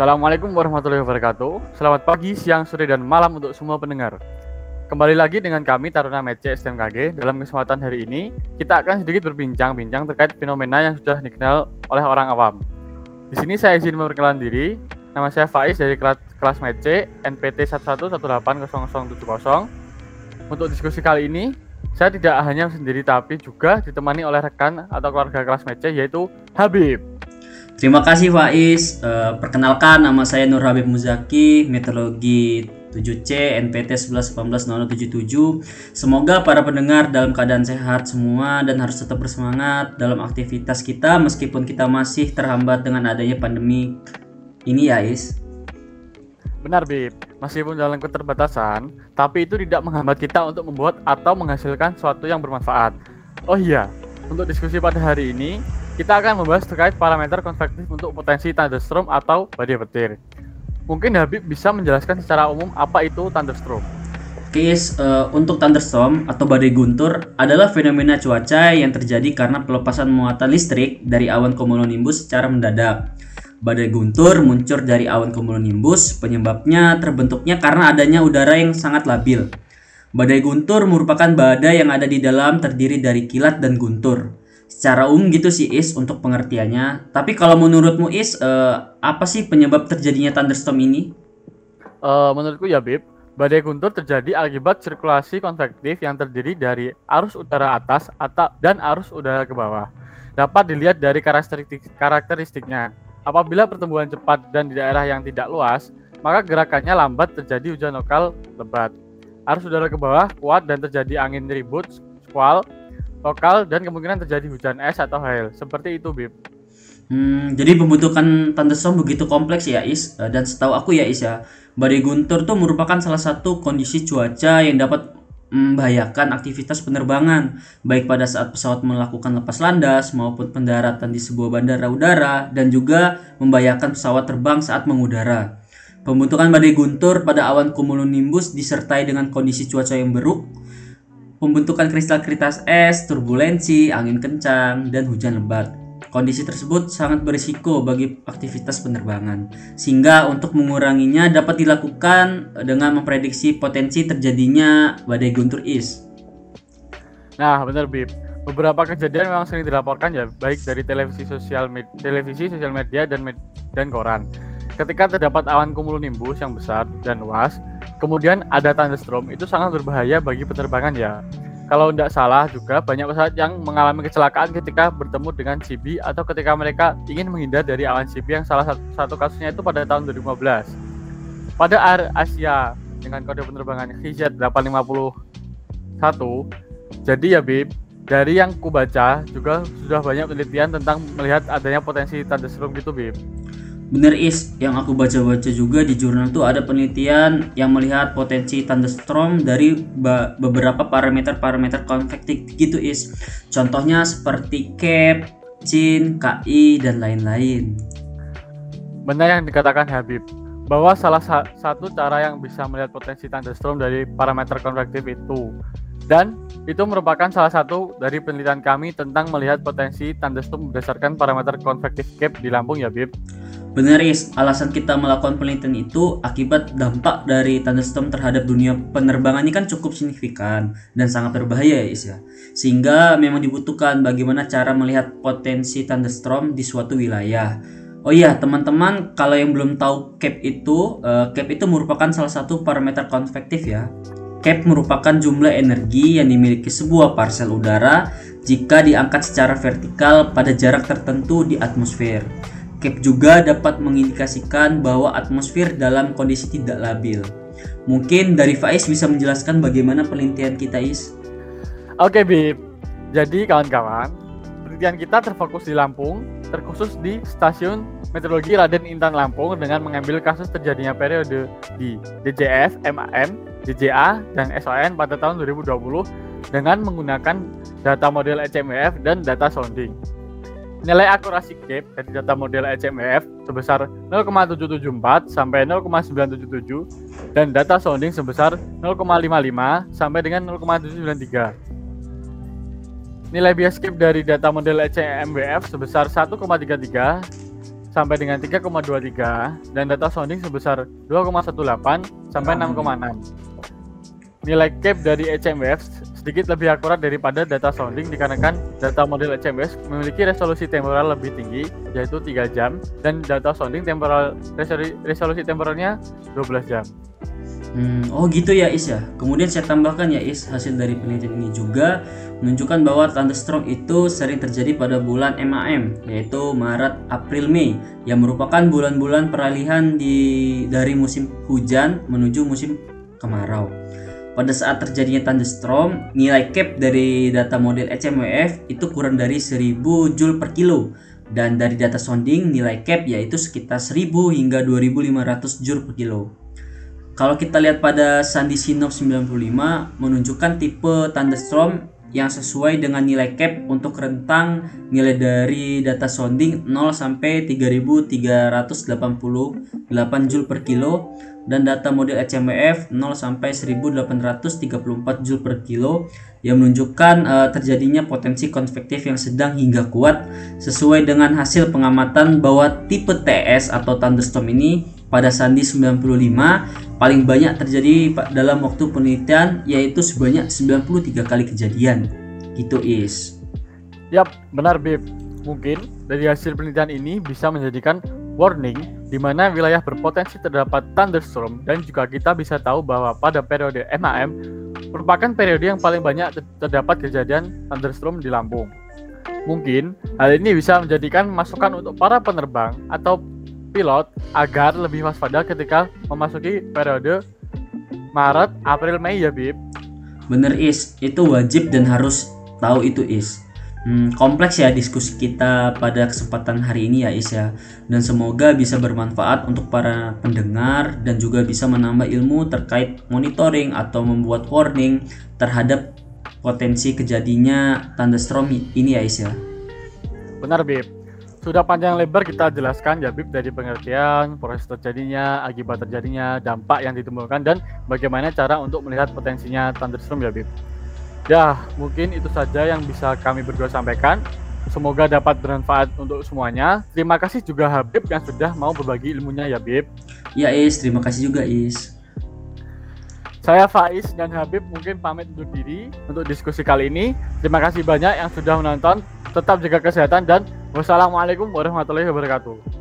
Assalamualaikum warahmatullahi wabarakatuh. Selamat pagi, siang, sore, dan malam untuk semua pendengar. Kembali lagi dengan kami Taruna Mece STMKG. Dalam kesempatan hari ini, kita akan sedikit berbincang-bincang terkait fenomena yang sudah dikenal oleh orang awam. Di sini saya izin memperkenalkan diri. Nama saya Faiz dari kelas, kelas Mece NPT 11180070. Untuk diskusi kali ini, saya tidak hanya sendiri tapi juga ditemani oleh rekan atau keluarga kelas Mece yaitu Habib. Terima kasih Faiz. Uh, perkenalkan nama saya Nur Habib Muzaki, Meteorologi 7C NPT 11180077. Semoga para pendengar dalam keadaan sehat semua dan harus tetap bersemangat dalam aktivitas kita meskipun kita masih terhambat dengan adanya pandemi ini ya Is. Benar Bib, meskipun dalam keterbatasan, tapi itu tidak menghambat kita untuk membuat atau menghasilkan sesuatu yang bermanfaat. Oh iya, untuk diskusi pada hari ini, kita akan membahas terkait parameter konvektif untuk potensi thunderstorm atau badai petir. Mungkin Habib bisa menjelaskan secara umum apa itu thunderstorm. Case uh, untuk thunderstorm atau badai guntur adalah fenomena cuaca yang terjadi karena pelepasan muatan listrik dari awan cumulonimbus secara mendadak. Badai guntur muncul dari awan cumulonimbus, penyebabnya terbentuknya karena adanya udara yang sangat labil. Badai guntur merupakan badai yang ada di dalam terdiri dari kilat dan guntur. Secara umum gitu sih Is untuk pengertiannya. Tapi kalau menurutmu Is, uh, apa sih penyebab terjadinya thunderstorm ini? Uh, menurutku ya Bib, badai guntur terjadi akibat sirkulasi konvektif yang terdiri dari arus udara atas atau dan arus udara ke bawah. Dapat dilihat dari karakteristik karakteristiknya. Apabila pertumbuhan cepat dan di daerah yang tidak luas, maka gerakannya lambat terjadi hujan lokal lebat arus udara ke bawah kuat dan terjadi angin ribut, squall, lokal dan kemungkinan terjadi hujan es atau hail. Seperti itu, Bib. Hmm, jadi pembentukan thunderstorm begitu kompleks ya, Is. Eh, dan setahu aku ya, Is ya, badai guntur tuh merupakan salah satu kondisi cuaca yang dapat membahayakan aktivitas penerbangan, baik pada saat pesawat melakukan lepas landas maupun pendaratan di sebuah bandara udara dan juga membahayakan pesawat terbang saat mengudara. Pembentukan badai guntur pada awan cumulonimbus disertai dengan kondisi cuaca yang buruk, pembentukan kristal-kristal es, turbulensi, angin kencang, dan hujan lebat. Kondisi tersebut sangat berisiko bagi aktivitas penerbangan, sehingga untuk menguranginya dapat dilakukan dengan memprediksi potensi terjadinya badai guntur is. Nah, benar Bib. Beberapa kejadian memang sering dilaporkan ya, baik dari televisi sosial media, televisi sosial media dan med dan koran ketika terdapat awan cumulonimbus yang besar dan luas, kemudian ada thunderstorm, itu sangat berbahaya bagi penerbangan ya. Kalau tidak salah juga banyak pesawat yang mengalami kecelakaan ketika bertemu dengan CB atau ketika mereka ingin menghindar dari awan CB yang salah satu, satu kasusnya itu pada tahun 2015. Pada Air Asia dengan kode penerbangan HZ 851, jadi ya Bib, dari yang kubaca juga sudah banyak penelitian tentang melihat adanya potensi thunderstorm gitu Bib. Bener is, yang aku baca-baca juga di jurnal tuh ada penelitian yang melihat potensi thunderstorm dari beberapa parameter-parameter konvektif gitu is. Contohnya seperti CAP, CIN, KI, dan lain-lain. Benar yang dikatakan Habib, bahwa salah sa satu cara yang bisa melihat potensi thunderstorm dari parameter konvektif itu. Dan itu merupakan salah satu dari penelitian kami tentang melihat potensi thunderstorm berdasarkan parameter konvektif CAP di Lampung ya Bib. Benar is, alasan kita melakukan penelitian itu akibat dampak dari thunderstorm terhadap dunia penerbangan ini kan cukup signifikan dan sangat berbahaya ya is ya. Sehingga memang dibutuhkan bagaimana cara melihat potensi thunderstorm di suatu wilayah. Oh iya teman-teman, kalau yang belum tahu CAP itu, uh, CAP itu merupakan salah satu parameter konvektif ya. CAP merupakan jumlah energi yang dimiliki sebuah parsel udara jika diangkat secara vertikal pada jarak tertentu di atmosfer. CAP juga dapat mengindikasikan bahwa atmosfer dalam kondisi tidak labil. Mungkin dari Faiz bisa menjelaskan bagaimana penelitian kita Is? Oke Bib, jadi kawan-kawan, penelitian kita terfokus di Lampung, terkhusus di Stasiun Meteorologi Raden Intan Lampung dengan mengambil kasus terjadinya periode di DJF, MAN, DJA, dan SON pada tahun 2020 dengan menggunakan data model ECMWF dan data sounding. Nilai akurasi CAPE dari data model HMF sebesar 0,774 sampai 0,977 dan data sounding sebesar 0,55 sampai dengan 0,793. Nilai bias CAPE dari data model HMWF sebesar 1,33 sampai dengan 3,23 dan data sounding sebesar 2,18 sampai 6,6. Nilai cap dari HMWF sedikit lebih akurat daripada data sounding dikarenakan data model HMWF memiliki resolusi temporal lebih tinggi yaitu 3 jam dan data sounding temporal resolusi temporalnya 12 jam. Hmm, oh gitu ya Is ya. Kemudian saya tambahkan ya Is, hasil dari penelitian ini juga menunjukkan bahwa thunderstorm itu sering terjadi pada bulan MAM, yaitu Maret, April, Mei, yang merupakan bulan-bulan peralihan di dari musim hujan menuju musim kemarau. Pada saat terjadinya thunderstorm, nilai cap dari data model HMWF itu kurang dari 1000 Joule per kilo dan dari data sounding nilai cap yaitu sekitar 1000 hingga 2500 Joule per kilo. Kalau kita lihat pada Sandy Sinop 95 menunjukkan tipe thunderstorm yang sesuai dengan nilai cap untuk rentang nilai dari data sounding 0 sampai 3388 joule per kilo dan data model HMWF 0 sampai 1834 joule per kilo yang menunjukkan uh, terjadinya potensi konvektif yang sedang hingga kuat sesuai dengan hasil pengamatan bahwa tipe TS atau thunderstorm ini pada sandi 95 paling banyak terjadi dalam waktu penelitian yaitu sebanyak 93 kali kejadian. Gitu is. Yap, benar Bib. Mungkin dari hasil penelitian ini bisa menjadikan warning di mana wilayah berpotensi terdapat thunderstorm dan juga kita bisa tahu bahwa pada periode MAM merupakan periode yang paling banyak terdapat kejadian thunderstorm di Lampung. Mungkin hal ini bisa menjadikan masukan untuk para penerbang atau pilot agar lebih waspada ketika memasuki periode Maret, April, Mei ya Bib. Bener Is, itu wajib dan harus tahu itu Is. Hmm, kompleks ya diskusi kita pada kesempatan hari ini ya Is ya dan semoga bisa bermanfaat untuk para pendengar dan juga bisa menambah ilmu terkait monitoring atau membuat warning terhadap potensi kejadiannya thunderstorm ini ya Is ya. Benar Bib. Sudah panjang lebar kita jelaskan ya Bib dari pengertian, proses terjadinya, akibat terjadinya, dampak yang ditimbulkan dan bagaimana cara untuk melihat potensinya thunderstorm ya Bib. Ya, mungkin itu saja yang bisa kami berdua sampaikan. Semoga dapat bermanfaat untuk semuanya. Terima kasih juga Habib yang sudah mau berbagi ilmunya ya Bib. Ya Is, terima kasih juga Is. Saya Faiz dan Habib mungkin pamit undur diri untuk diskusi kali ini. Terima kasih banyak yang sudah menonton. Tetap jaga kesehatan dan Wassalamualaikum warahmatullahi wabarakatuh.